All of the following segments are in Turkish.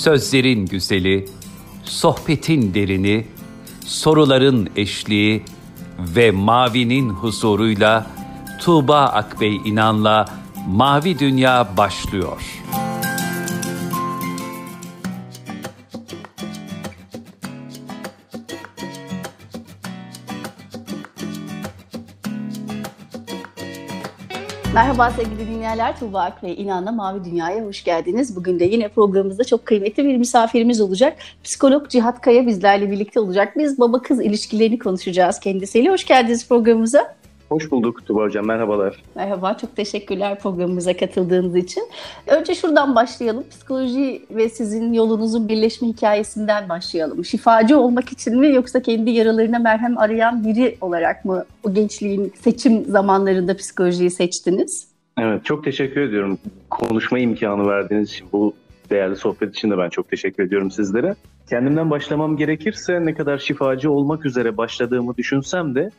Sözlerin güzeli, sohbetin derini, soruların eşliği ve mavinin huzuruyla Tuğba Akbey İnan'la Mavi Dünya başlıyor. Merhaba sevgili dinleyenler. Tuğba Akre İnan'la Mavi Dünya'ya hoş geldiniz. Bugün de yine programımızda çok kıymetli bir misafirimiz olacak. Psikolog Cihat Kaya bizlerle birlikte olacak. Biz baba kız ilişkilerini konuşacağız kendisiyle. Hoş geldiniz programımıza. Hoş bulduk Tuba Hocam, merhabalar. Merhaba, çok teşekkürler programımıza katıldığınız için. Önce şuradan başlayalım. Psikoloji ve sizin yolunuzun birleşme hikayesinden başlayalım. Şifacı olmak için mi yoksa kendi yaralarına merhem arayan biri olarak mı o gençliğin seçim zamanlarında psikolojiyi seçtiniz? Evet, çok teşekkür ediyorum. Konuşma imkanı verdiğiniz için, bu değerli sohbet için de ben çok teşekkür ediyorum sizlere. Kendimden başlamam gerekirse ne kadar şifacı olmak üzere başladığımı düşünsem de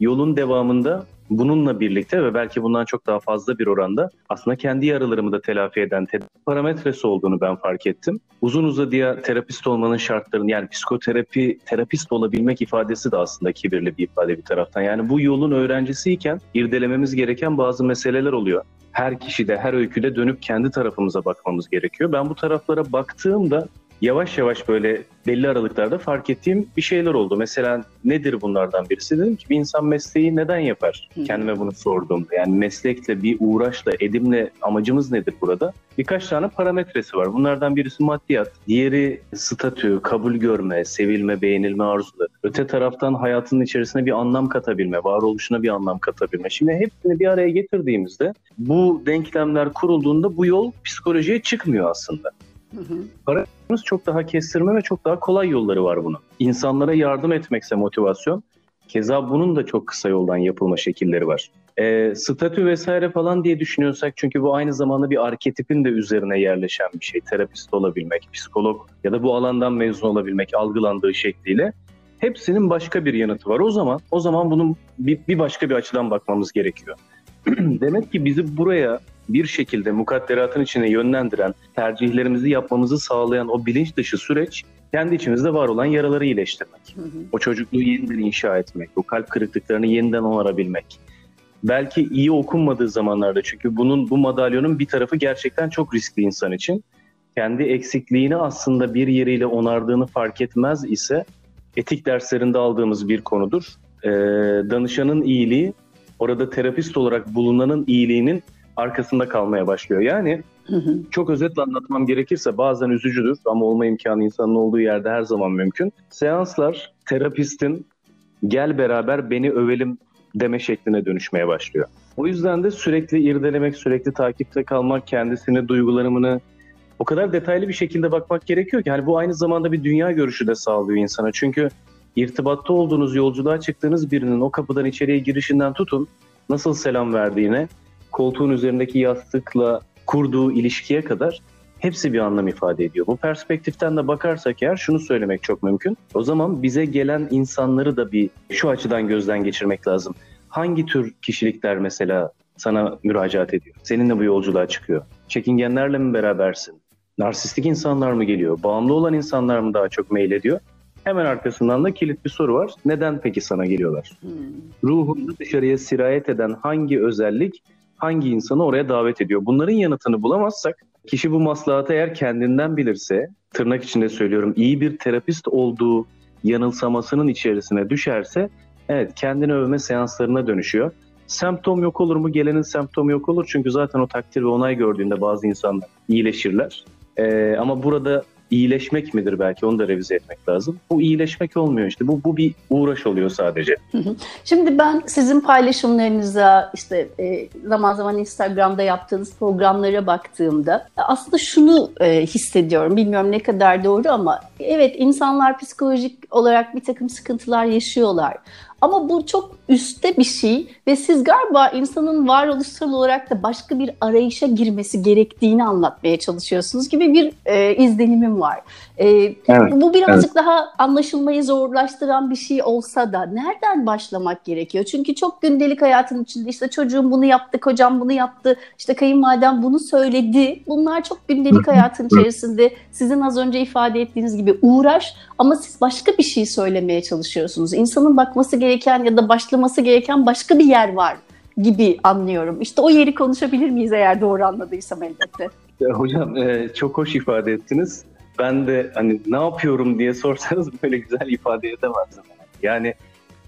yolun devamında bununla birlikte ve belki bundan çok daha fazla bir oranda aslında kendi yaralarımı da telafi eden parametresi olduğunu ben fark ettim. Uzun uzadıya terapist olmanın şartlarını yani psikoterapi terapist olabilmek ifadesi de aslında kibirli bir ifade bir taraftan. Yani bu yolun öğrencisiyken irdelememiz gereken bazı meseleler oluyor. Her kişide, her öyküde dönüp kendi tarafımıza bakmamız gerekiyor. Ben bu taraflara baktığımda yavaş yavaş böyle belli aralıklarda fark ettiğim bir şeyler oldu. Mesela nedir bunlardan birisi? Dedim ki bir insan mesleği neden yapar? Kendime bunu sorduğumda. Yani meslekle, bir uğraşla, edimle amacımız nedir burada? Birkaç tane parametresi var. Bunlardan birisi maddiyat, diğeri statü, kabul görme, sevilme, beğenilme arzuları. Öte taraftan hayatının içerisine bir anlam katabilme, varoluşuna bir anlam katabilme. Şimdi hepsini bir araya getirdiğimizde bu denklemler kurulduğunda bu yol psikolojiye çıkmıyor aslında. Hı çok daha kestirme ve çok daha kolay yolları var bunun. İnsanlara yardım etmekse motivasyon, keza bunun da çok kısa yoldan yapılma şekilleri var. E, statü vesaire falan diye düşünüyorsak çünkü bu aynı zamanda bir arketipin de üzerine yerleşen bir şey. Terapist olabilmek, psikolog ya da bu alandan mezun olabilmek algılandığı şekliyle hepsinin başka bir yanıtı var. O zaman o zaman bunun bir, bir başka bir açıdan bakmamız gerekiyor. Demek ki bizi buraya bir şekilde mukadderatın içine yönlendiren, tercihlerimizi yapmamızı sağlayan o bilinç dışı süreç kendi içimizde var olan yaraları iyileştirmek. Hı hı. O çocukluğu yeniden inşa etmek, o kalp kırıklıklarını yeniden onarabilmek. Belki iyi okunmadığı zamanlarda çünkü bunun bu madalyonun bir tarafı gerçekten çok riskli insan için. Kendi eksikliğini aslında bir yeriyle onardığını fark etmez ise etik derslerinde aldığımız bir konudur. Ee, danışanın iyiliği orada terapist olarak bulunanın iyiliğinin arkasında kalmaya başlıyor. Yani hı hı. çok özetle anlatmam gerekirse bazen üzücüdür ama olma imkanı insanın olduğu yerde her zaman mümkün. Seanslar terapistin gel beraber beni övelim deme şekline dönüşmeye başlıyor. O yüzden de sürekli irdelemek, sürekli takipte kalmak, kendisini, duygularımını o kadar detaylı bir şekilde bakmak gerekiyor ki hani bu aynı zamanda bir dünya görüşü de sağlıyor insana. Çünkü irtibatta olduğunuz, yolculuğa çıktığınız birinin o kapıdan içeriye girişinden tutun, nasıl selam verdiğine, koltuğun üzerindeki yastıkla kurduğu ilişkiye kadar hepsi bir anlam ifade ediyor. Bu perspektiften de bakarsak eğer şunu söylemek çok mümkün. O zaman bize gelen insanları da bir şu açıdan gözden geçirmek lazım. Hangi tür kişilikler mesela sana müracaat ediyor? Seninle bu yolculuğa çıkıyor. Çekingenlerle mi berabersin? Narsistik insanlar mı geliyor? Bağımlı olan insanlar mı daha çok mail ediyor? Hemen arkasından da kilit bir soru var. Neden peki sana geliyorlar? Hmm. Ruhunda dışarıya sirayet eden hangi özellik hangi insanı oraya davet ediyor? Bunların yanıtını bulamazsak kişi bu maslahatı eğer kendinden bilirse, tırnak içinde söylüyorum iyi bir terapist olduğu yanılsamasının içerisine düşerse evet kendini övme seanslarına dönüşüyor. Semptom yok olur mu? Gelenin semptomu yok olur. Çünkü zaten o takdir ve onay gördüğünde bazı insanlar iyileşirler. Ee, ama burada iyileşmek midir belki onu da revize etmek lazım. Bu iyileşmek olmuyor işte. Bu, bu bir uğraş oluyor sadece. Şimdi ben sizin paylaşımlarınıza işte e, zaman zaman Instagram'da yaptığınız programlara baktığımda aslında şunu e, hissediyorum. Bilmiyorum ne kadar doğru ama evet insanlar psikolojik olarak bir takım sıkıntılar yaşıyorlar. Ama bu çok üstte bir şey ve siz galiba insanın varoluşsal olarak da başka bir arayışa girmesi gerektiğini anlatmaya çalışıyorsunuz gibi bir e, izlenimim var. E, evet, bu birazcık evet. daha anlaşılmayı zorlaştıran bir şey olsa da nereden başlamak gerekiyor? Çünkü çok gündelik hayatın içinde işte çocuğum bunu yaptı, kocam bunu yaptı, işte kayınvalidem bunu söyledi. Bunlar çok gündelik hayatın içerisinde sizin az önce ifade ettiğiniz gibi uğraş ama siz başka bir şey söylemeye çalışıyorsunuz. İnsanın bakması gereken ya da başlaması gereken başka bir yer var gibi anlıyorum. İşte o yeri konuşabilir miyiz eğer doğru anladıysam elbette. Hocam e, çok hoş ifade ettiniz. Ben de hani ne yapıyorum diye sorsanız böyle güzel ifade edemezdim. Yani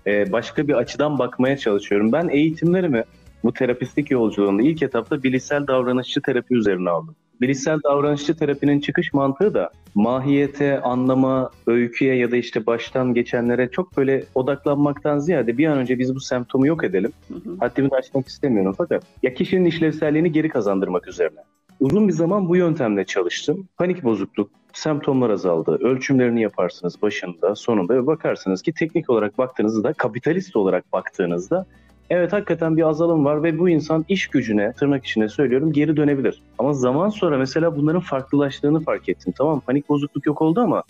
e, başka bir açıdan bakmaya çalışıyorum. Ben eğitimlerimi bu terapistik yolculuğunda ilk etapta bilişsel davranışçı terapi üzerine aldım. Bilişsel davranışçı terapinin çıkış mantığı da mahiyete, anlama, öyküye ya da işte baştan geçenlere çok böyle odaklanmaktan ziyade bir an önce biz bu semptomu yok edelim. Hı hı. Haddimi de açmak istemiyorum fakat ya kişinin işlevselliğini geri kazandırmak üzerine. Uzun bir zaman bu yöntemle çalıştım. Panik bozukluk, semptomlar azaldı. Ölçümlerini yaparsınız başında, sonunda ve bakarsınız ki teknik olarak baktığınızda, kapitalist olarak baktığınızda Evet hakikaten bir azalım var ve bu insan iş gücüne, tırnak içine söylüyorum geri dönebilir. Ama zaman sonra mesela bunların farklılaştığını fark ettim. Tamam panik bozukluk yok oldu ama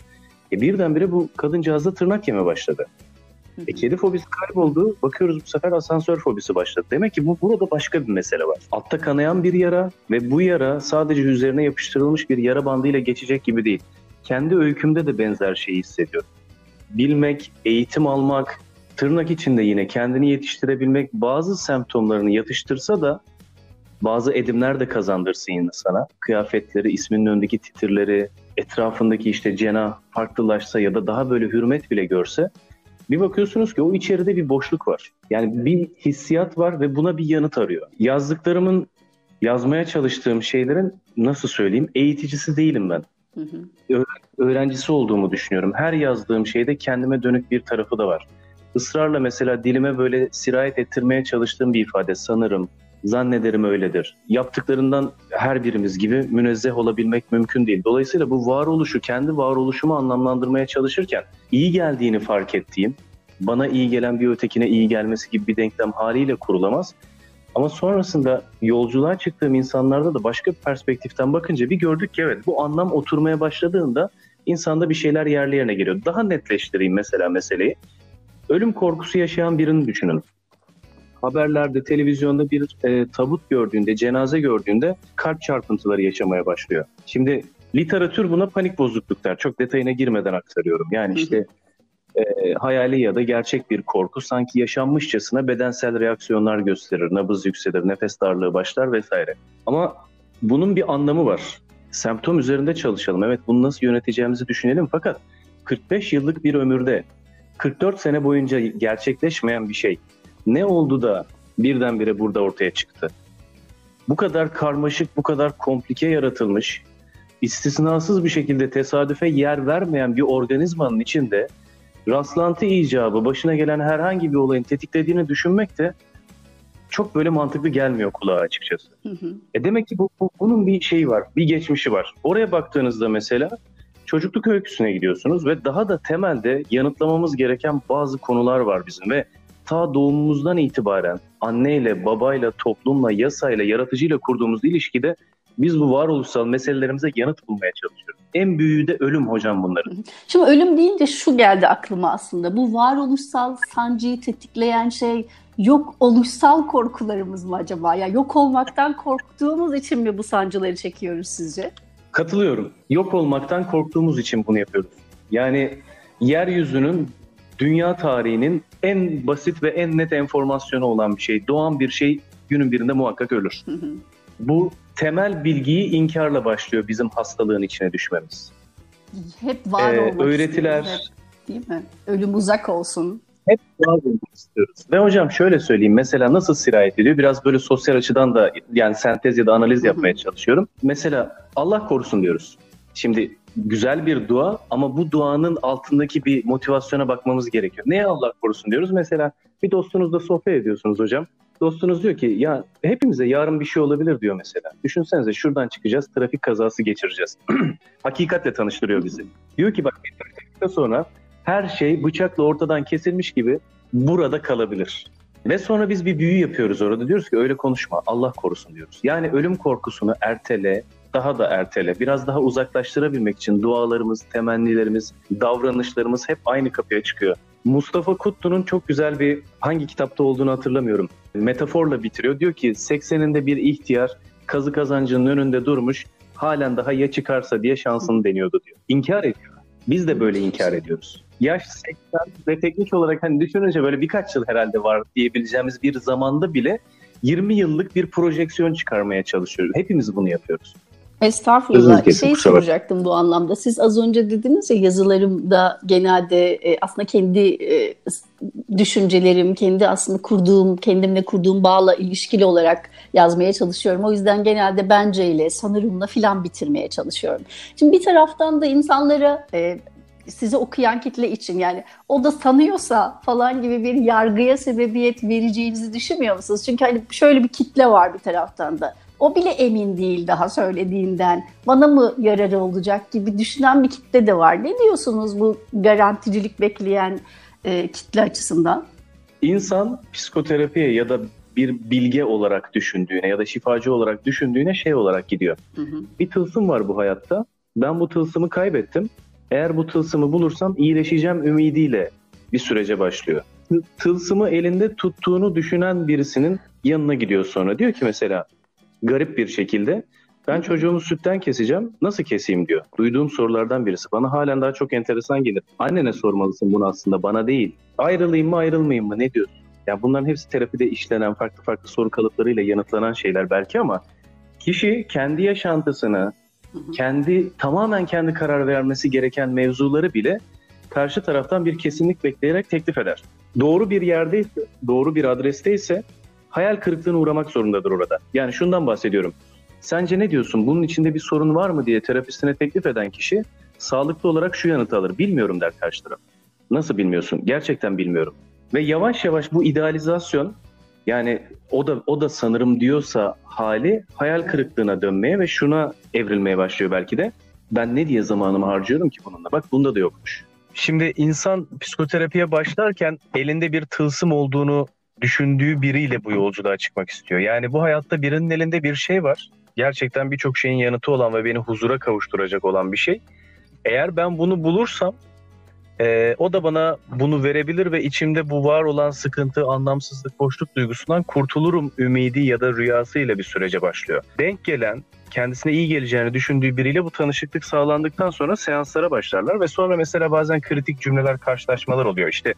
e, birdenbire bu kadıncağızda tırnak yeme başladı. E, kedi fobisi kayboldu. Bakıyoruz bu sefer asansör fobisi başladı. Demek ki bu burada başka bir mesele var. Altta kanayan bir yara ve bu yara sadece üzerine yapıştırılmış bir yara bandıyla geçecek gibi değil. Kendi öykümde de benzer şeyi hissediyorum. Bilmek, eğitim almak, tırnak içinde yine kendini yetiştirebilmek bazı semptomlarını yatıştırsa da bazı edimler de kazandırsın yine sana. Kıyafetleri, isminin önündeki titirleri, etrafındaki işte cenah farklılaşsa ya da daha böyle hürmet bile görse bir bakıyorsunuz ki o içeride bir boşluk var. Yani bir hissiyat var ve buna bir yanıt arıyor. Yazdıklarımın, yazmaya çalıştığım şeylerin nasıl söyleyeyim eğiticisi değilim ben. Hı hı. Öğrencisi olduğumu düşünüyorum. Her yazdığım şeyde kendime dönük bir tarafı da var ısrarla mesela dilime böyle sirayet ettirmeye çalıştığım bir ifade sanırım, zannederim öyledir. Yaptıklarından her birimiz gibi münezzeh olabilmek mümkün değil. Dolayısıyla bu varoluşu, kendi varoluşumu anlamlandırmaya çalışırken iyi geldiğini fark ettiğim, bana iyi gelen bir ötekine iyi gelmesi gibi bir denklem haliyle kurulamaz. Ama sonrasında yolculuğa çıktığım insanlarda da başka bir perspektiften bakınca bir gördük ki evet bu anlam oturmaya başladığında insanda bir şeyler yerli yerine geliyor. Daha netleştireyim mesela meseleyi ölüm korkusu yaşayan birini düşünün. Haberlerde, televizyonda bir e, tabut gördüğünde, cenaze gördüğünde kalp çarpıntıları yaşamaya başlıyor. Şimdi literatür buna panik bozukluk der. Çok detayına girmeden aktarıyorum. Yani işte e, hayali ya da gerçek bir korku sanki yaşanmışçasına bedensel reaksiyonlar gösterir. Nabız yükselir, nefes darlığı başlar vesaire. Ama bunun bir anlamı var. Semptom üzerinde çalışalım. Evet bunu nasıl yöneteceğimizi düşünelim. Fakat 45 yıllık bir ömürde 44 sene boyunca gerçekleşmeyen bir şey. Ne oldu da birdenbire burada ortaya çıktı? Bu kadar karmaşık, bu kadar komplike yaratılmış, istisnasız bir şekilde tesadüfe yer vermeyen bir organizmanın içinde rastlantı icabı başına gelen herhangi bir olayın tetiklediğini düşünmek de çok böyle mantıklı gelmiyor kulağa açıkçası. Hı hı. E demek ki bu, bu, bunun bir şeyi var, bir geçmişi var. Oraya baktığınızda mesela çocukluk öyküsüne gidiyorsunuz ve daha da temelde yanıtlamamız gereken bazı konular var bizim ve ta doğumumuzdan itibaren anneyle, babayla, toplumla, yasayla, yaratıcıyla kurduğumuz ilişkide biz bu varoluşsal meselelerimize yanıt bulmaya çalışıyoruz. En büyüğü de ölüm hocam bunların. Şimdi ölüm deyince şu geldi aklıma aslında. Bu varoluşsal sancıyı tetikleyen şey yok oluşsal korkularımız mı acaba? Ya yok olmaktan korktuğumuz için mi bu sancıları çekiyoruz sizce? Katılıyorum. Yok olmaktan korktuğumuz için bunu yapıyoruz. Yani yeryüzünün dünya tarihinin en basit ve en net enformasyonu olan bir şey. Doğan bir şey günün birinde muhakkak ölür. Bu temel bilgiyi inkarla başlıyor bizim hastalığın içine düşmemiz. Hep var ee, öğretiler hep, değil mi? Ölüm uzak olsun. Hep var olmak istiyoruz. Ve hocam şöyle söyleyeyim mesela nasıl sirayet ediyor? Biraz böyle sosyal açıdan da yani sentez ya da analiz yapmaya çalışıyorum. Mesela Allah korusun diyoruz. Şimdi güzel bir dua ama bu duanın altındaki bir motivasyona bakmamız gerekiyor. Neye Allah korusun diyoruz? Mesela bir dostunuzla sohbet ediyorsunuz hocam. Dostunuz diyor ki ya hepimize yarın bir şey olabilir diyor mesela. Düşünsenize şuradan çıkacağız trafik kazası geçireceğiz. Hakikatle tanıştırıyor bizi. Diyor ki bak bir dakika sonra her şey bıçakla ortadan kesilmiş gibi burada kalabilir. Ve sonra biz bir büyü yapıyoruz orada. Diyoruz ki öyle konuşma Allah korusun diyoruz. Yani ölüm korkusunu ertele, daha da ertele. Biraz daha uzaklaştırabilmek için dualarımız, temennilerimiz, davranışlarımız hep aynı kapıya çıkıyor. Mustafa Kutlu'nun çok güzel bir hangi kitapta olduğunu hatırlamıyorum. Metaforla bitiriyor. Diyor ki 80'inde bir ihtiyar kazı kazancının önünde durmuş halen daha ya çıkarsa diye şansını deniyordu diyor. İnkar ediyor. Biz de böyle inkar ediyoruz. Yaş 80 ve teknik olarak hani düşününce böyle birkaç yıl herhalde var diyebileceğimiz bir zamanda bile 20 yıllık bir projeksiyon çıkarmaya çalışıyoruz. Hepimiz bunu yapıyoruz. Estağfurullah. Şey soracaktım bu anlamda. Siz az önce dediniz ya yazılarımda genelde e, aslında kendi e, düşüncelerim, kendi aslında kurduğum, kendimle kurduğum bağla ilişkili olarak yazmaya çalışıyorum. O yüzden genelde benceyle, sanırımla filan bitirmeye çalışıyorum. Şimdi bir taraftan da insanlara e, sizi okuyan kitle için yani o da sanıyorsa falan gibi bir yargıya sebebiyet vereceğinizi düşünmüyor musunuz? Çünkü hani şöyle bir kitle var bir taraftan da. O bile emin değil daha söylediğinden. Bana mı yararı olacak gibi düşünen bir kitle de var. Ne diyorsunuz bu garanticilik bekleyen e, kitle açısından? İnsan psikoterapiye ya da bir bilge olarak düşündüğüne ya da şifacı olarak düşündüğüne şey olarak gidiyor. Hı hı. Bir tılsım var bu hayatta. Ben bu tılsımı kaybettim. Eğer bu tılsımı bulursam iyileşeceğim ümidiyle bir sürece başlıyor. Tılsımı elinde tuttuğunu düşünen birisinin yanına gidiyor sonra. Diyor ki mesela garip bir şekilde ben çocuğumu sütten keseceğim. Nasıl keseyim diyor. Duyduğum sorulardan birisi. Bana halen daha çok enteresan gelir. Annene sormalısın bunu aslında bana değil. Ayrılayım mı ayrılmayayım mı ne diyorsun? Ya bunların hepsi terapide işlenen farklı farklı soru kalıplarıyla yanıtlanan şeyler belki ama kişi kendi yaşantısını, kendi tamamen kendi karar vermesi gereken mevzuları bile karşı taraftan bir kesinlik bekleyerek teklif eder. Doğru bir yerdeyse, doğru bir adresteyse hayal kırıklığına uğramak zorundadır orada. Yani şundan bahsediyorum. Sence ne diyorsun? Bunun içinde bir sorun var mı diye terapistine teklif eden kişi sağlıklı olarak şu yanıtı alır. Bilmiyorum der karşı taraf. Nasıl bilmiyorsun? Gerçekten bilmiyorum. Ve yavaş yavaş bu idealizasyon yani o da o da sanırım diyorsa hali hayal kırıklığına dönmeye ve şuna evrilmeye başlıyor belki de. Ben ne diye zamanımı harcıyorum ki bununla? Bak bunda da yokmuş. Şimdi insan psikoterapiye başlarken elinde bir tılsım olduğunu düşündüğü biriyle bu yolculuğa çıkmak istiyor. Yani bu hayatta birinin elinde bir şey var. Gerçekten birçok şeyin yanıtı olan ve beni huzura kavuşturacak olan bir şey. Eğer ben bunu bulursam e, o da bana bunu verebilir ve içimde bu var olan sıkıntı, anlamsızlık, boşluk duygusundan kurtulurum ümidi ya da rüyasıyla bir sürece başlıyor. Denk gelen, kendisine iyi geleceğini düşündüğü biriyle bu tanışıklık sağlandıktan sonra seanslara başlarlar ve sonra mesela bazen kritik cümleler, karşılaşmalar oluyor. İşte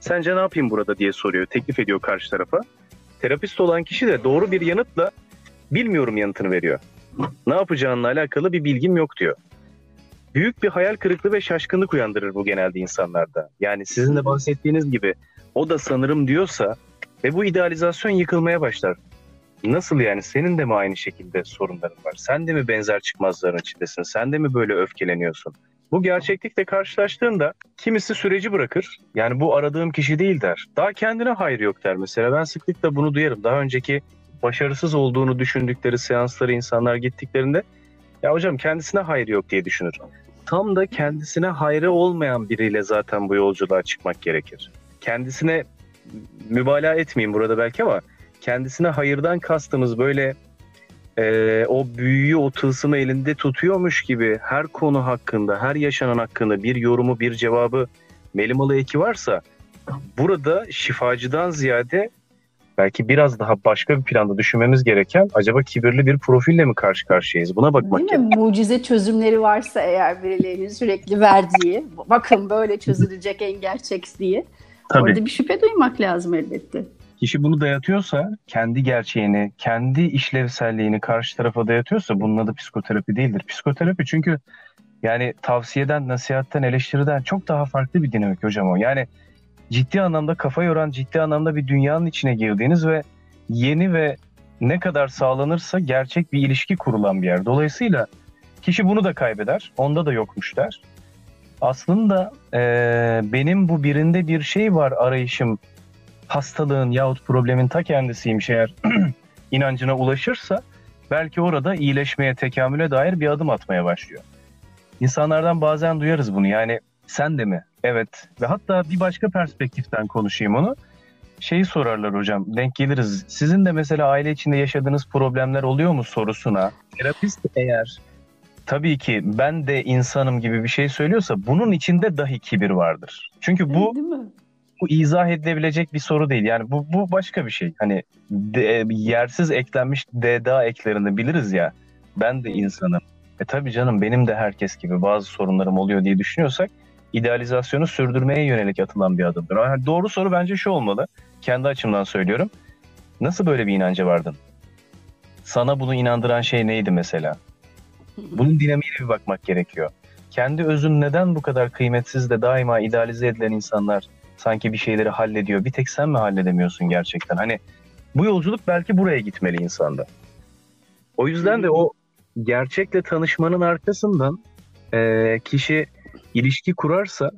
sence ne yapayım burada diye soruyor, teklif ediyor karşı tarafa. Terapist olan kişi de doğru bir yanıtla bilmiyorum yanıtını veriyor. Ne yapacağınla alakalı bir bilgim yok diyor. Büyük bir hayal kırıklığı ve şaşkınlık uyandırır bu genelde insanlarda. Yani sizin de bahsettiğiniz gibi o da sanırım diyorsa ve bu idealizasyon yıkılmaya başlar. Nasıl yani senin de mi aynı şekilde sorunların var? Sen de mi benzer çıkmazların içindesin? Sen de mi böyle öfkeleniyorsun? Bu gerçeklikle karşılaştığında kimisi süreci bırakır. Yani bu aradığım kişi değil der. Daha kendine hayır yok der mesela. Ben sıklıkla bunu duyarım. Daha önceki başarısız olduğunu düşündükleri seansları insanlar gittiklerinde ya hocam kendisine hayır yok diye düşünür. Tam da kendisine hayrı olmayan biriyle zaten bu yolculuğa çıkmak gerekir. Kendisine mübalağa etmeyeyim burada belki ama kendisine hayırdan kastımız böyle e, o büyüyü, o tılsımı elinde tutuyormuş gibi her konu hakkında, her yaşanan hakkında bir yorumu, bir cevabı melimalı eki varsa burada şifacıdan ziyade belki biraz daha başka bir planda düşünmemiz gereken acaba kibirli bir profille mi karşı karşıyayız? Buna bakmak Değil mi? Mucize çözümleri varsa eğer birilerinin sürekli verdiği, bakın böyle çözülecek en gerçek diye. Tabii. Orada bir şüphe duymak lazım elbette. Kişi bunu dayatıyorsa, kendi gerçeğini, kendi işlevselliğini karşı tarafa dayatıyorsa bunun adı psikoterapi değildir. Psikoterapi çünkü yani tavsiyeden, nasihatten, eleştiriden çok daha farklı bir dinamik hocam o. Yani ciddi anlamda kafa yoran, ciddi anlamda bir dünyanın içine girdiğiniz ve yeni ve ne kadar sağlanırsa gerçek bir ilişki kurulan bir yer. Dolayısıyla kişi bunu da kaybeder, onda da yokmuş der. Aslında e, benim bu birinde bir şey var arayışım, hastalığın yahut problemin ta kendisiymiş eğer inancına ulaşırsa belki orada iyileşmeye, tekamüle dair bir adım atmaya başlıyor. İnsanlardan bazen duyarız bunu yani sen de mi? Evet ve hatta bir başka perspektiften konuşayım onu. Şeyi sorarlar hocam denk geliriz. Sizin de mesela aile içinde yaşadığınız problemler oluyor mu sorusuna. Terapist eğer tabii ki ben de insanım gibi bir şey söylüyorsa bunun içinde dahi kibir vardır. Çünkü bu Değil mi? Bu izah edilebilecek bir soru değil. Yani bu bu başka bir şey. Hani de, yersiz eklenmiş DDA eklerini biliriz ya. Ben de insanım. E tabii canım benim de herkes gibi bazı sorunlarım oluyor diye düşünüyorsak idealizasyonu sürdürmeye yönelik atılan bir adımdır. Yani doğru soru bence şu olmalı. Kendi açımdan söylüyorum. Nasıl böyle bir inanca vardın? Sana bunu inandıran şey neydi mesela? Bunun dinamiğine bir bakmak gerekiyor. Kendi özün neden bu kadar kıymetsiz de daima idealize edilen insanlar sanki bir şeyleri hallediyor. Bir tek sen mi halledemiyorsun gerçekten? Hani bu yolculuk belki buraya gitmeli insanda. O yüzden de o gerçekle tanışmanın arkasından e, kişi ilişki kurarsa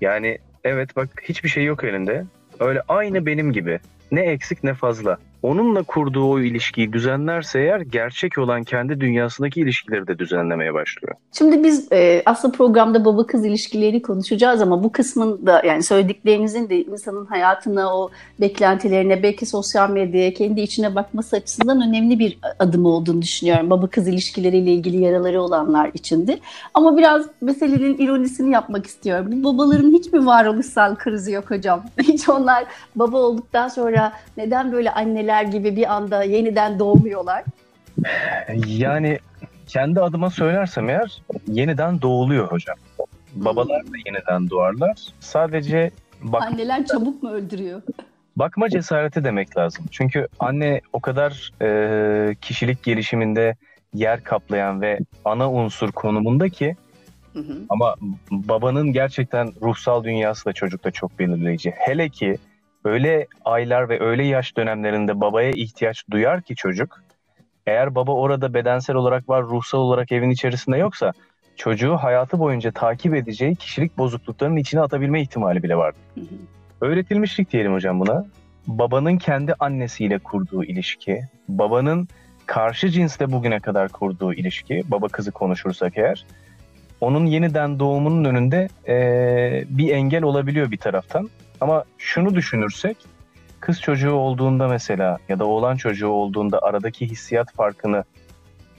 yani evet bak hiçbir şey yok elinde. Öyle aynı benim gibi. Ne eksik ne fazla onunla kurduğu o ilişkiyi düzenlerse eğer gerçek olan kendi dünyasındaki ilişkileri de düzenlemeye başlıyor. Şimdi biz e, aslında programda baba kız ilişkileri konuşacağız ama bu kısmın da yani söylediklerinizin de insanın hayatına o beklentilerine belki sosyal medyaya kendi içine bakması açısından önemli bir adım olduğunu düşünüyorum. Baba kız ilişkileriyle ilgili yaraları olanlar içindi. Ama biraz meselenin ironisini yapmak istiyorum. Bu babaların hiç mi varoluşsal krizi yok hocam? Hiç onlar baba olduktan sonra neden böyle anneler gibi bir anda yeniden doğmuyorlar? Yani kendi adıma söylersem eğer yeniden doğuluyor hocam. Babalar da yeniden doğarlar. Sadece bak anneler çabuk mu öldürüyor? Bakma cesareti demek lazım. Çünkü anne o kadar e, kişilik gelişiminde yer kaplayan ve ana unsur konumunda ki hı hı. ama babanın gerçekten ruhsal dünyası da çocukta çok belirleyici. Hele ki öyle aylar ve öyle yaş dönemlerinde babaya ihtiyaç duyar ki çocuk. Eğer baba orada bedensel olarak var, ruhsal olarak evin içerisinde yoksa çocuğu hayatı boyunca takip edeceği kişilik bozukluklarının içine atabilme ihtimali bile vardır. Öğretilmişlik diyelim hocam buna. Babanın kendi annesiyle kurduğu ilişki, babanın karşı cinsle bugüne kadar kurduğu ilişki, baba kızı konuşursak eğer, onun yeniden doğumunun önünde ee, bir engel olabiliyor bir taraftan. Ama şunu düşünürsek kız çocuğu olduğunda mesela ya da oğlan çocuğu olduğunda aradaki hissiyat farkını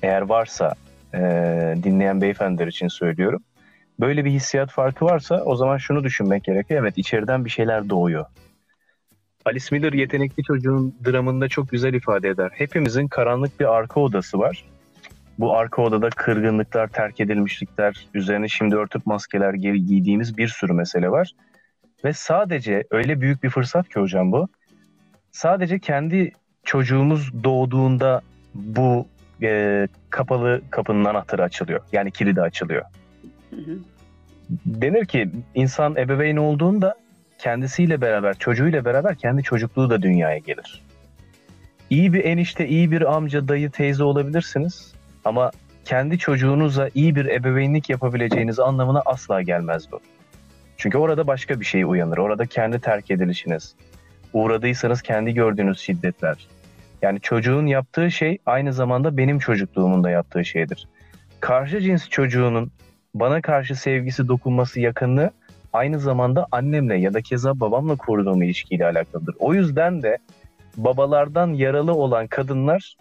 eğer varsa e, dinleyen beyefendiler için söylüyorum. Böyle bir hissiyat farkı varsa o zaman şunu düşünmek gerekiyor. Evet içeriden bir şeyler doğuyor. Alice Miller yetenekli çocuğun dramında çok güzel ifade eder. Hepimizin karanlık bir arka odası var. Bu arka odada kırgınlıklar, terk edilmişlikler, üzerine şimdi örtüp maskeler giydiğimiz bir sürü mesele var. Ve sadece öyle büyük bir fırsat ki hocam bu. Sadece kendi çocuğumuz doğduğunda bu e, kapalı kapının anahtarı açılıyor. Yani kilidi açılıyor. Hı hı. Denir ki insan ebeveyn olduğunda kendisiyle beraber, çocuğuyla beraber kendi çocukluğu da dünyaya gelir. İyi bir enişte, iyi bir amca, dayı, teyze olabilirsiniz. Ama kendi çocuğunuza iyi bir ebeveynlik yapabileceğiniz anlamına asla gelmez bu. Çünkü orada başka bir şey uyanır. Orada kendi terk edilişiniz, uğradıysanız kendi gördüğünüz şiddetler. Yani çocuğun yaptığı şey aynı zamanda benim çocukluğumun da yaptığı şeydir. Karşı cins çocuğunun bana karşı sevgisi, dokunması, yakınlığı aynı zamanda annemle ya da keza babamla kurduğum ilişkiyle alakalıdır. O yüzden de babalardan yaralı olan kadınlar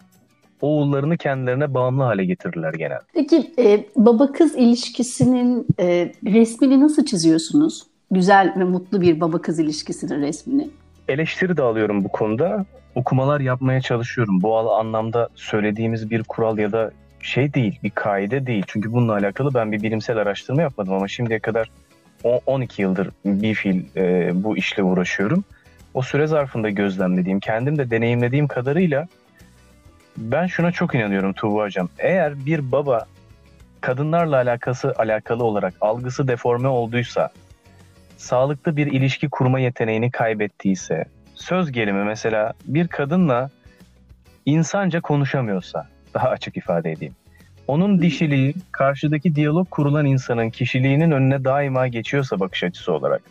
oğullarını kendilerine bağımlı hale getirirler genelde. Peki e, baba kız ilişkisinin e, resmini nasıl çiziyorsunuz? Güzel ve mutlu bir baba kız ilişkisinin resmini. Eleştiri de alıyorum bu konuda. Okumalar yapmaya çalışıyorum. Bu anlamda söylediğimiz bir kural ya da şey değil, bir kaide değil. Çünkü bununla alakalı ben bir bilimsel araştırma yapmadım ama şimdiye kadar 12 yıldır bir fil e, bu işle uğraşıyorum. O süre zarfında gözlemlediğim, kendim de deneyimlediğim kadarıyla ben şuna çok inanıyorum Tuğba Hocam. Eğer bir baba kadınlarla alakası alakalı olarak algısı deforme olduysa, sağlıklı bir ilişki kurma yeteneğini kaybettiyse, söz gelimi mesela bir kadınla insanca konuşamıyorsa, daha açık ifade edeyim. Onun dişiliği karşıdaki diyalog kurulan insanın kişiliğinin önüne daima geçiyorsa bakış açısı olarak,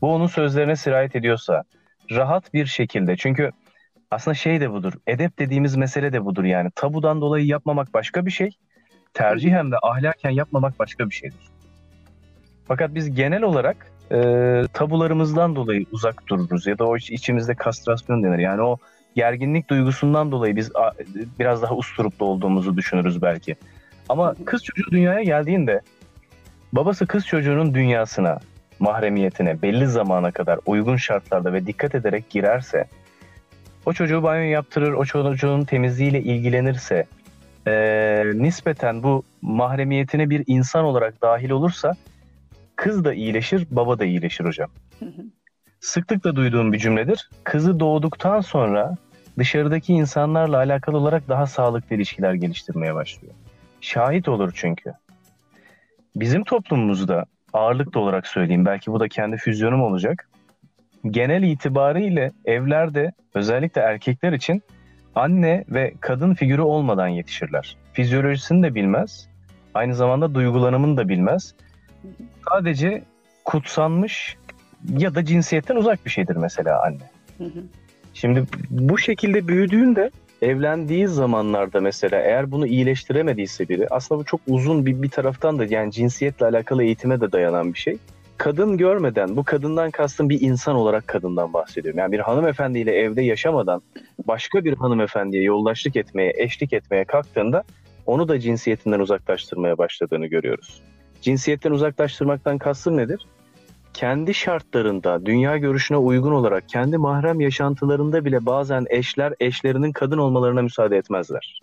bu onun sözlerine sirayet ediyorsa, rahat bir şekilde çünkü aslında şey de budur. Edep dediğimiz mesele de budur yani. Tabudan dolayı yapmamak başka bir şey. Tercihen de ahlaken yapmamak başka bir şeydir. Fakat biz genel olarak e, tabularımızdan dolayı uzak dururuz ya da o içimizde kastrasyon denir. Yani o gerginlik duygusundan dolayı biz a, biraz daha usturuplu olduğumuzu düşünürüz belki. Ama kız çocuğu dünyaya geldiğinde babası kız çocuğunun dünyasına, mahremiyetine belli zamana kadar uygun şartlarda ve dikkat ederek girerse, o çocuğu banyo yaptırır, o çocuğun temizliğiyle ilgilenirse, e, nispeten bu mahremiyetine bir insan olarak dahil olursa kız da iyileşir, baba da iyileşir hocam. Sıklıkla duyduğum bir cümledir. Kızı doğduktan sonra dışarıdaki insanlarla alakalı olarak daha sağlıklı ilişkiler geliştirmeye başlıyor. Şahit olur çünkü. Bizim toplumumuzda ağırlıklı olarak söyleyeyim belki bu da kendi füzyonum olacak. Genel itibariyle evlerde özellikle erkekler için anne ve kadın figürü olmadan yetişirler. Fizyolojisini de bilmez, aynı zamanda duygulanımını da bilmez. Sadece kutsanmış ya da cinsiyetten uzak bir şeydir mesela anne. Şimdi bu şekilde büyüdüğünde evlendiği zamanlarda mesela eğer bunu iyileştiremediyse biri aslında bu çok uzun bir, bir taraftan da yani cinsiyetle alakalı eğitime de dayanan bir şey. Kadın görmeden bu kadından kastım bir insan olarak kadından bahsediyorum. Yani bir hanımefendiyle evde yaşamadan başka bir hanımefendiye yoldaşlık etmeye, eşlik etmeye kalktığında onu da cinsiyetinden uzaklaştırmaya başladığını görüyoruz. Cinsiyetten uzaklaştırmaktan kastım nedir? kendi şartlarında, dünya görüşüne uygun olarak kendi mahrem yaşantılarında bile bazen eşler eşlerinin kadın olmalarına müsaade etmezler.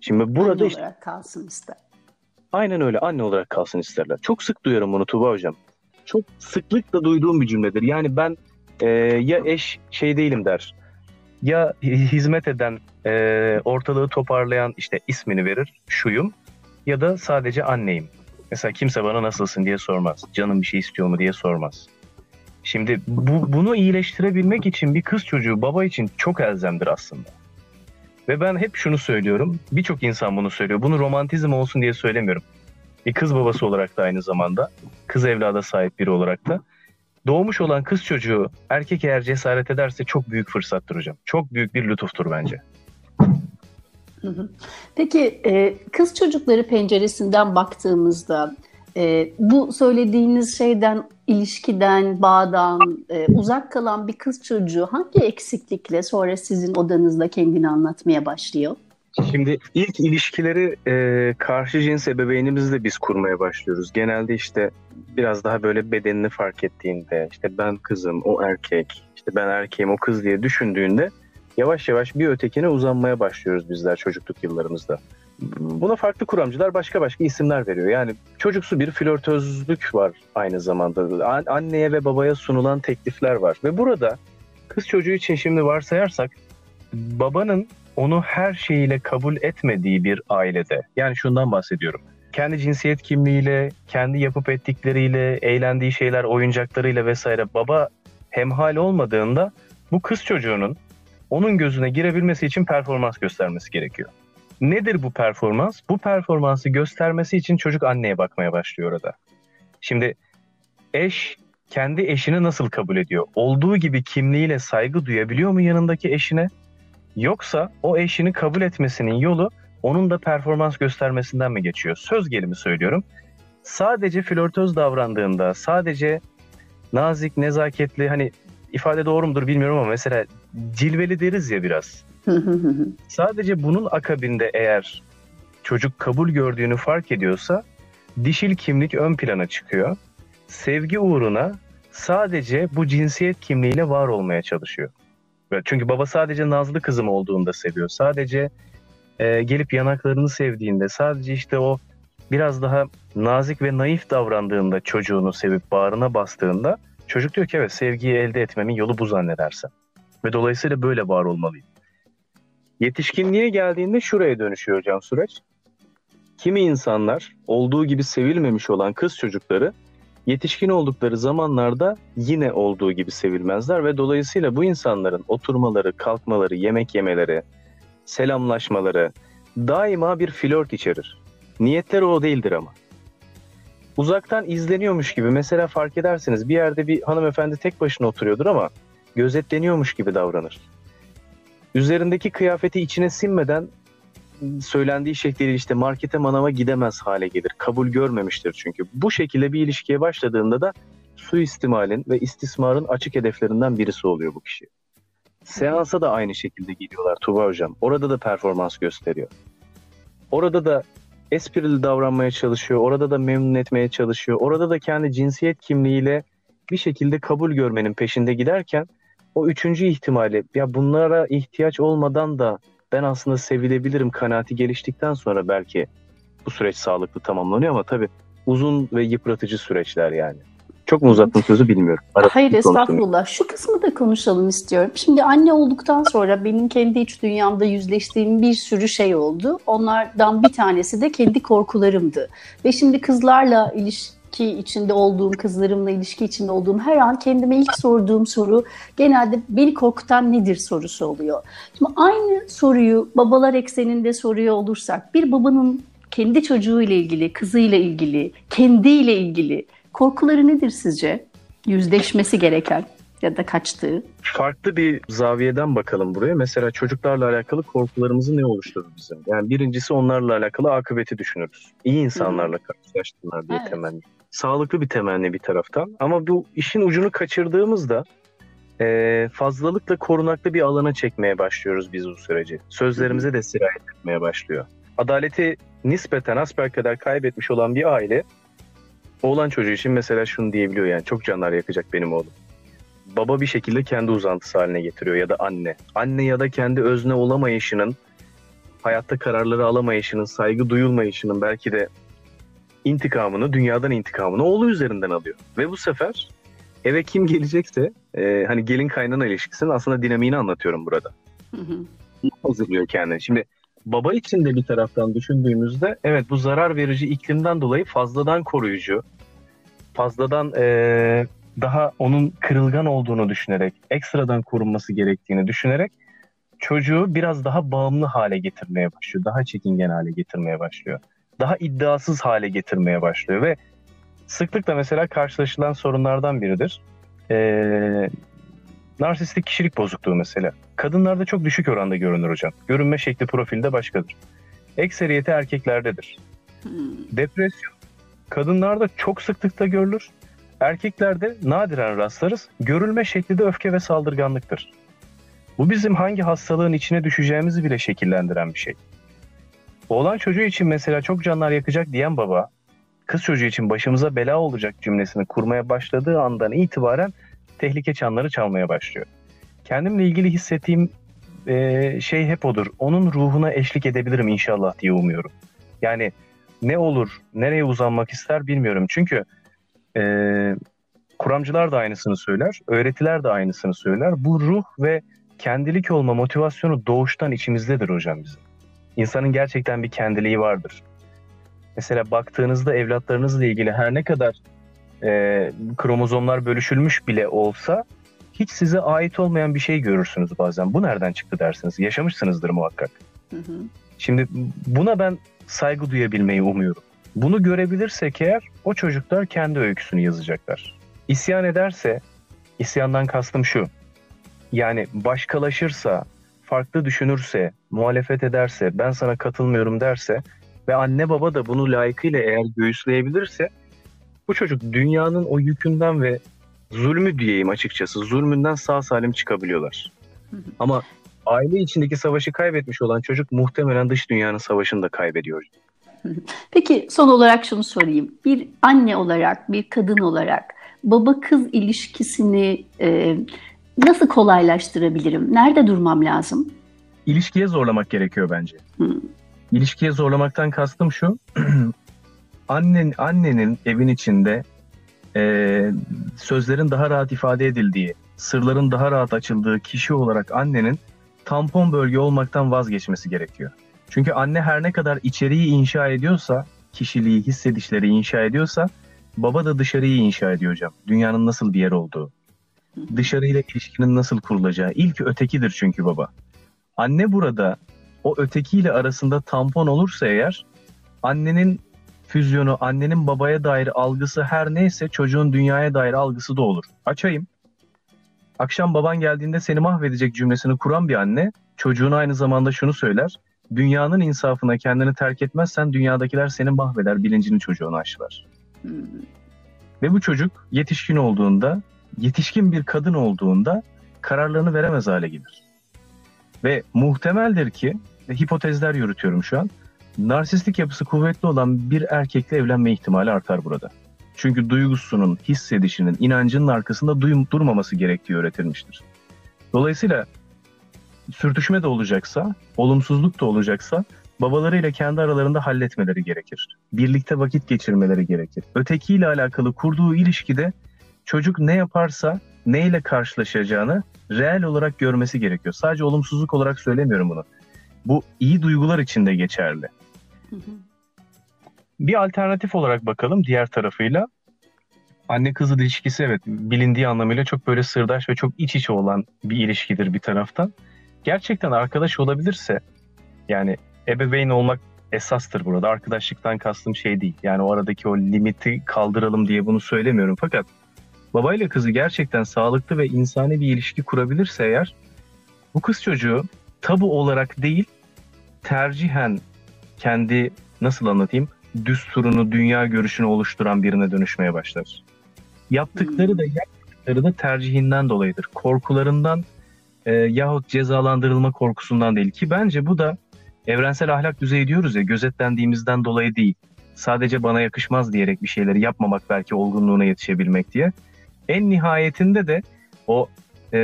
Şimdi burada işte, kalsın ister. Aynen öyle anne olarak kalsın isterler. Çok sık duyuyorum bunu Tuba hocam. Çok sıklıkla duyduğum bir cümledir. Yani ben e, ya eş şey değilim der. Ya hizmet eden, e, ortalığı toparlayan işte ismini verir, şuyum. Ya da sadece anneyim. Mesela kimse bana nasılsın diye sormaz. Canım bir şey istiyor mu diye sormaz. Şimdi bu, bunu iyileştirebilmek için bir kız çocuğu baba için çok elzemdir aslında. Ve ben hep şunu söylüyorum. Birçok insan bunu söylüyor. Bunu romantizm olsun diye söylemiyorum. Bir kız babası olarak da aynı zamanda. Kız evlada sahip biri olarak da. Doğmuş olan kız çocuğu erkek eğer cesaret ederse çok büyük fırsattır hocam. Çok büyük bir lütuftur bence. Peki e, kız çocukları penceresinden baktığımızda e, bu söylediğiniz şeyden, ilişkiden, bağdan e, uzak kalan bir kız çocuğu hangi eksiklikle sonra sizin odanızda kendini anlatmaya başlıyor? Şimdi ilk ilişkileri e, karşı cins ebeveynimizle biz kurmaya başlıyoruz. Genelde işte biraz daha böyle bedenini fark ettiğinde, işte ben kızım, o erkek, işte ben erkeğim, o kız diye düşündüğünde yavaş yavaş bir ötekine uzanmaya başlıyoruz bizler çocukluk yıllarımızda. Buna farklı kuramcılar başka başka isimler veriyor. Yani çocuksu bir flörtözlük var aynı zamanda. Anneye ve babaya sunulan teklifler var. Ve burada kız çocuğu için şimdi varsayarsak babanın onu her şeyiyle kabul etmediği bir ailede. Yani şundan bahsediyorum. Kendi cinsiyet kimliğiyle, kendi yapıp ettikleriyle, eğlendiği şeyler, oyuncaklarıyla vesaire baba hemhal olmadığında bu kız çocuğunun onun gözüne girebilmesi için performans göstermesi gerekiyor. Nedir bu performans? Bu performansı göstermesi için çocuk anneye bakmaya başlıyor orada. Şimdi eş kendi eşini nasıl kabul ediyor? Olduğu gibi kimliğiyle saygı duyabiliyor mu yanındaki eşine? Yoksa o eşini kabul etmesinin yolu onun da performans göstermesinden mi geçiyor? Söz gelimi söylüyorum. Sadece flörtöz davrandığında, sadece nazik, nezaketli hani ifade doğru mudur bilmiyorum ama mesela cilveli deriz ya biraz. Sadece bunun akabinde eğer çocuk kabul gördüğünü fark ediyorsa dişil kimlik ön plana çıkıyor. Sevgi uğruna sadece bu cinsiyet kimliğiyle var olmaya çalışıyor. Çünkü baba sadece nazlı kızım olduğunda seviyor. Sadece e, gelip yanaklarını sevdiğinde, sadece işte o biraz daha nazik ve naif davrandığında çocuğunu sevip bağrına bastığında çocuk diyor ki evet sevgiyi elde etmemin yolu bu zannedersem. Ve dolayısıyla böyle var olmalıyım. Yetişkinliğe geldiğinde şuraya dönüşüyor hocam süreç. Kimi insanlar olduğu gibi sevilmemiş olan kız çocukları yetişkin oldukları zamanlarda yine olduğu gibi sevilmezler ve dolayısıyla bu insanların oturmaları, kalkmaları, yemek yemeleri, selamlaşmaları daima bir flört içerir. Niyetleri o değildir ama. Uzaktan izleniyormuş gibi mesela fark edersiniz bir yerde bir hanımefendi tek başına oturuyordur ama gözetleniyormuş gibi davranır. Üzerindeki kıyafeti içine sinmeden söylendiği şekliyle işte markete manava gidemez hale gelir. Kabul görmemiştir çünkü. Bu şekilde bir ilişkiye başladığında da suistimalin ve istismarın açık hedeflerinden birisi oluyor bu kişi. Seansa da aynı şekilde gidiyorlar Tuba Hocam. Orada da performans gösteriyor. Orada da esprili davranmaya çalışıyor. Orada da memnun etmeye çalışıyor. Orada da kendi cinsiyet kimliğiyle bir şekilde kabul görmenin peşinde giderken o üçüncü ihtimali ya bunlara ihtiyaç olmadan da ben aslında sevilebilirim kanaati geliştikten sonra belki bu süreç sağlıklı tamamlanıyor ama tabii uzun ve yıpratıcı süreçler yani. Çok mu uzattım sözü bilmiyorum. Arası Hayır estağfurullah. Şu kısmı da konuşalım istiyorum. Şimdi anne olduktan sonra benim kendi iç dünyamda yüzleştiğim bir sürü şey oldu. Onlardan bir tanesi de kendi korkularımdı. Ve şimdi kızlarla ilişki içinde olduğum, kızlarımla ilişki içinde olduğum her an kendime ilk sorduğum soru genelde beni korkutan nedir sorusu oluyor. Şimdi aynı soruyu babalar ekseninde soruyor olursak bir babanın kendi çocuğuyla ilgili, kızıyla ilgili, kendiyle ilgili Korkuları nedir sizce? Yüzleşmesi gereken ya da kaçtığı? Farklı bir zaviyeden bakalım buraya. Mesela çocuklarla alakalı korkularımızı ne oluşturur bizim? Yani birincisi onlarla alakalı akıbeti düşünürüz. İyi insanlarla karşılaştırırlar diye evet. temenni. Sağlıklı bir temenni bir taraftan. Ama bu işin ucunu kaçırdığımızda e, fazlalıkla korunaklı bir alana çekmeye başlıyoruz biz bu süreci. Sözlerimize de sirayet etmeye başlıyor. Adaleti nispeten asbelkader kaybetmiş olan bir aile Oğlan çocuğu için mesela şunu diyebiliyor yani çok canlar yakacak benim oğlum. Baba bir şekilde kendi uzantısı haline getiriyor ya da anne. Anne ya da kendi özne olamayışının, hayatta kararları alamayışının, saygı duyulmayışının belki de intikamını, dünyadan intikamını oğlu üzerinden alıyor. Ve bu sefer eve kim gelecekse e, hani gelin kaynana ilişkisinin aslında dinamiğini anlatıyorum burada. Hı hı. Hazırlıyor kendini. Şimdi baba için de bir taraftan düşündüğümüzde evet bu zarar verici iklimden dolayı fazladan koruyucu, fazladan e, daha onun kırılgan olduğunu düşünerek, ekstradan korunması gerektiğini düşünerek çocuğu biraz daha bağımlı hale getirmeye başlıyor. Daha çekingen hale getirmeye başlıyor. Daha iddiasız hale getirmeye başlıyor ve sıklıkla mesela karşılaşılan sorunlardan biridir. Ee, Narsistik kişilik bozukluğu mesela. Kadınlarda çok düşük oranda görünür hocam. Görünme şekli profilde başkadır. Ekseriyeti erkeklerdedir. Hmm. Depresyon kadınlarda çok sıklıkta görülür. Erkeklerde nadiren rastlarız. Görülme şekli de öfke ve saldırganlıktır. Bu bizim hangi hastalığın içine düşeceğimizi bile şekillendiren bir şey. Oğlan çocuğu için mesela çok canlar yakacak diyen baba, kız çocuğu için başımıza bela olacak cümlesini kurmaya başladığı andan itibaren tehlike çanları çalmaya başlıyor. Kendimle ilgili hissettiğim e, şey hep odur. Onun ruhuna eşlik edebilirim inşallah diye umuyorum. Yani ne olur, nereye uzanmak ister bilmiyorum. Çünkü e, kuramcılar da aynısını söyler, öğretiler de aynısını söyler. Bu ruh ve kendilik olma motivasyonu doğuştan içimizdedir hocam bizim. İnsanın gerçekten bir kendiliği vardır. Mesela baktığınızda evlatlarınızla ilgili her ne kadar e, kromozomlar bölüşülmüş bile olsa hiç size ait olmayan bir şey görürsünüz bazen. Bu nereden çıktı dersiniz. Yaşamışsınızdır muhakkak. Hı hı. Şimdi buna ben saygı duyabilmeyi umuyorum. Bunu görebilirsek eğer o çocuklar kendi öyküsünü yazacaklar. İsyan ederse, isyandan kastım şu. Yani başkalaşırsa, farklı düşünürse, muhalefet ederse, ben sana katılmıyorum derse ve anne baba da bunu layıkıyla eğer göğüsleyebilirse bu çocuk dünyanın o yükünden ve zulmü diyeyim açıkçası zulmünden sağ salim çıkabiliyorlar. Ama aile içindeki savaşı kaybetmiş olan çocuk muhtemelen dış dünyanın savaşını da kaybediyor. Peki son olarak şunu sorayım. Bir anne olarak, bir kadın olarak baba kız ilişkisini e, nasıl kolaylaştırabilirim? Nerede durmam lazım? İlişkiye zorlamak gerekiyor bence. Hı. İlişkiye zorlamaktan kastım şu. annen annenin evin içinde e, sözlerin daha rahat ifade edildiği, sırların daha rahat açıldığı kişi olarak annenin tampon bölge olmaktan vazgeçmesi gerekiyor. Çünkü anne her ne kadar içeriği inşa ediyorsa, kişiliği, hissedişleri inşa ediyorsa, baba da dışarıyı inşa ediyor hocam. Dünyanın nasıl bir yer olduğu, dışarıyla ilişkinin nasıl kurulacağı. İlk ötekidir çünkü baba. Anne burada o ötekiyle arasında tampon olursa eğer, annenin füzyonu, annenin babaya dair algısı her neyse çocuğun dünyaya dair algısı da olur. Açayım. Akşam baban geldiğinde seni mahvedecek cümlesini kuran bir anne çocuğuna aynı zamanda şunu söyler. Dünyanın insafına kendini terk etmezsen dünyadakiler seni mahveder bilincini çocuğuna aşılar. Hmm. Ve bu çocuk yetişkin olduğunda, yetişkin bir kadın olduğunda kararlarını veremez hale gelir. Ve muhtemeldir ki, hipotezler yürütüyorum şu an, narsistik yapısı kuvvetli olan bir erkekle evlenme ihtimali artar burada. Çünkü duygusunun, hissedişinin, inancının arkasında duyum, durmaması gerektiği öğretilmiştir. Dolayısıyla sürtüşme de olacaksa, olumsuzluk da olacaksa babalarıyla kendi aralarında halletmeleri gerekir. Birlikte vakit geçirmeleri gerekir. Ötekiyle alakalı kurduğu ilişkide çocuk ne yaparsa neyle karşılaşacağını reel olarak görmesi gerekiyor. Sadece olumsuzluk olarak söylemiyorum bunu. Bu iyi duygular için de geçerli. Bir alternatif olarak bakalım diğer tarafıyla. Anne kızı ilişkisi evet bilindiği anlamıyla çok böyle sırdaş ve çok iç içe olan bir ilişkidir bir taraftan. Gerçekten arkadaş olabilirse yani ebeveyn olmak esastır burada. Arkadaşlıktan kastım şey değil. Yani o aradaki o limiti kaldıralım diye bunu söylemiyorum. Fakat babayla kızı gerçekten sağlıklı ve insani bir ilişki kurabilirse eğer bu kız çocuğu tabu olarak değil tercihen kendi nasıl anlatayım düsturunu, dünya görüşünü oluşturan birine dönüşmeye başlar. Yaptıkları da yaptıkları da tercihinden dolayıdır. Korkularından e, yahut cezalandırılma korkusundan değil ki bence bu da evrensel ahlak düzeyi diyoruz ya gözetlendiğimizden dolayı değil. Sadece bana yakışmaz diyerek bir şeyleri yapmamak belki olgunluğuna yetişebilmek diye. En nihayetinde de o e,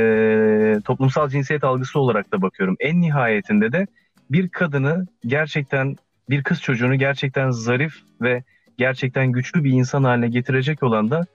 toplumsal cinsiyet algısı olarak da bakıyorum. En nihayetinde de bir kadını gerçekten bir kız çocuğunu gerçekten zarif ve gerçekten güçlü bir insan haline getirecek olan da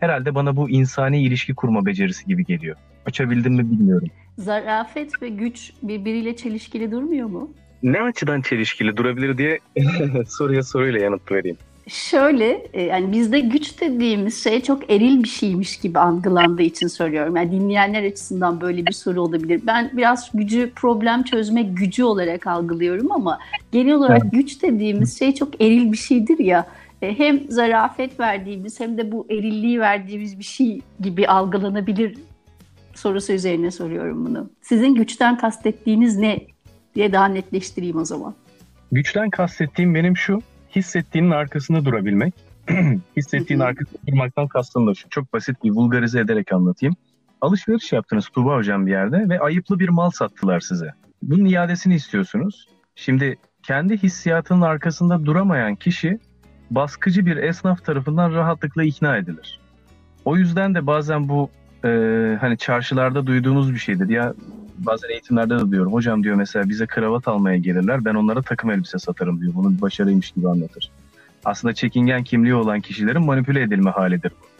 herhalde bana bu insani ilişki kurma becerisi gibi geliyor. Açabildim mi bilmiyorum. Zarafet ve güç birbiriyle çelişkili durmuyor mu? Ne açıdan çelişkili durabilir diye soruya soruyla yanıt vereyim. Şöyle e, yani bizde güç dediğimiz şey çok eril bir şeymiş gibi algılandığı için söylüyorum. Yani dinleyenler açısından böyle bir soru olabilir. Ben biraz gücü problem çözme gücü olarak algılıyorum ama genel olarak güç dediğimiz şey çok eril bir şeydir ya. E, hem zarafet verdiğimiz hem de bu erilliği verdiğimiz bir şey gibi algılanabilir sorusu üzerine soruyorum bunu. Sizin güçten kastettiğiniz ne diye daha netleştireyim o zaman. Güçten kastettiğim benim şu, hissettiğinin arkasında durabilmek. Hissettiğin arkasında durmaktan kastım da şu. Çok basit bir vulgarize ederek anlatayım. Alışveriş yaptınız Tuğba Hocam bir yerde ve ayıplı bir mal sattılar size. Bunun iadesini istiyorsunuz. Şimdi kendi hissiyatının arkasında duramayan kişi baskıcı bir esnaf tarafından rahatlıkla ikna edilir. O yüzden de bazen bu e, hani çarşılarda duyduğumuz bir şeydir. Ya bazen eğitimlerde de diyorum. Hocam diyor mesela bize kravat almaya gelirler. Ben onlara takım elbise satarım diyor. Bunu bir başarıymış gibi anlatır. Aslında çekingen kimliği olan kişilerin manipüle edilme halidir bu.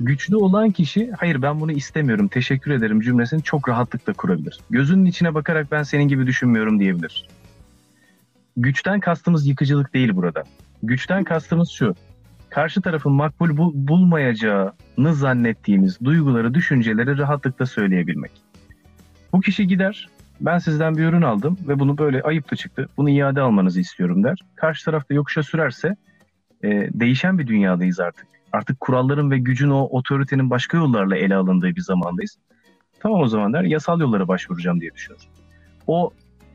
Güçlü olan kişi hayır ben bunu istemiyorum teşekkür ederim cümlesini çok rahatlıkla kurabilir. Gözünün içine bakarak ben senin gibi düşünmüyorum diyebilir. Güçten kastımız yıkıcılık değil burada. Güçten kastımız şu. Karşı tarafın makbul bul- bulmayacağını zannettiğimiz duyguları, düşünceleri rahatlıkla söyleyebilmek. Bu kişi gider, ben sizden bir ürün aldım ve bunu böyle ayıplı çıktı, bunu iade almanızı istiyorum der. Karşı tarafta yokuşa sürerse e, değişen bir dünyadayız artık. Artık kuralların ve gücün o otoritenin başka yollarla ele alındığı bir zamandayız. Tamam o zaman der, yasal yollara başvuracağım diye düşünür. O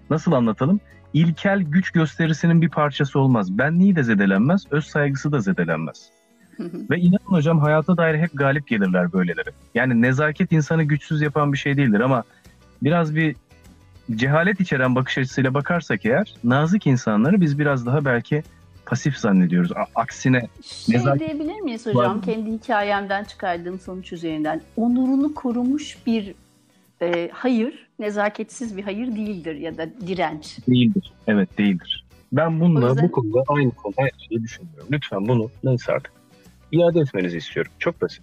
nasıl anlatalım? İlkel güç gösterisinin bir parçası olmaz. Benliği de zedelenmez, öz saygısı da zedelenmez. Ve inanın hocam hayata dair hep galip gelirler böyleleri. Yani nezaket insanı güçsüz yapan bir şey değildir ama biraz bir cehalet içeren bakış açısıyla bakarsak eğer nazik insanları biz biraz daha belki pasif zannediyoruz. A- aksine Şey Nezaket- diyebilir miyiz hocam Var. kendi hikayemden çıkardığım sonuç üzerinden? Onurunu korumuş bir e, hayır, nezaketsiz bir hayır değildir ya da direnç. değildir. Evet değildir. Ben bununla yüzden- bu konuda aynı konuda aynı şeyi düşünmüyorum. Lütfen bunu neyse artık iade etmenizi istiyorum. Çok basit.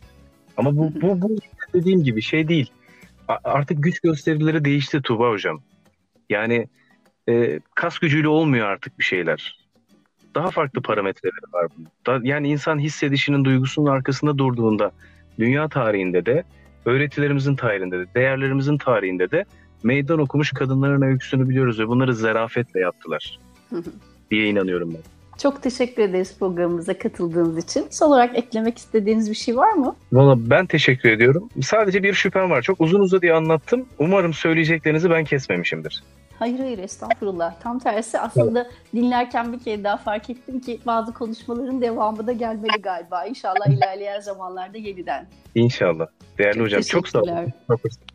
Ama bu, bu, bu dediğim gibi şey değil. Artık güç gösterileri değişti Tuğba Hocam. Yani e, kas gücüyle olmuyor artık bir şeyler. Daha farklı parametreleri var bunun. Da- yani insan hissedişinin duygusunun arkasında durduğunda dünya tarihinde de öğretilerimizin tarihinde de değerlerimizin tarihinde de meydan okumuş kadınların öyküsünü biliyoruz ve bunları zarafetle yaptılar diye inanıyorum ben. Çok teşekkür ederiz programımıza katıldığınız için. Son olarak eklemek istediğiniz bir şey var mı? Valla ben teşekkür ediyorum. Sadece bir şüphem var. Çok uzun uzadıya anlattım. Umarım söyleyeceklerinizi ben kesmemişimdir. Hayır hayır estağfurullah. Tam tersi aslında dinlerken bir kere daha fark ettim ki bazı konuşmaların devamı da gelmeli galiba. İnşallah ilerleyen zamanlarda yeniden. İnşallah. Değerli Çok hocam çok sağ olun.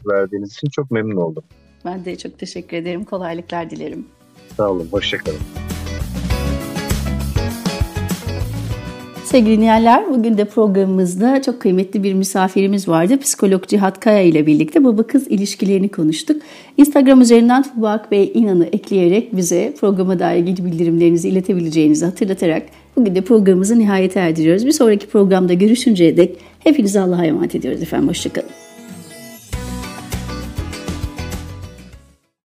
verdiğiniz için çok memnun oldum. Ben de çok teşekkür ederim. Kolaylıklar dilerim. Sağ olun. Hoşçakalın. Sevgili dinleyenler, bugün de programımızda çok kıymetli bir misafirimiz vardı. Psikolog Cihat Kaya ile birlikte baba kız ilişkilerini konuştuk. Instagram üzerinden Tuğbak Bey İnan'ı ekleyerek bize programa dair ilgili bildirimlerinizi iletebileceğinizi hatırlatarak bugün de programımızı nihayete erdiriyoruz. Bir sonraki programda görüşünceye dek hepinize Allah'a emanet ediyoruz efendim. Hoşçakalın.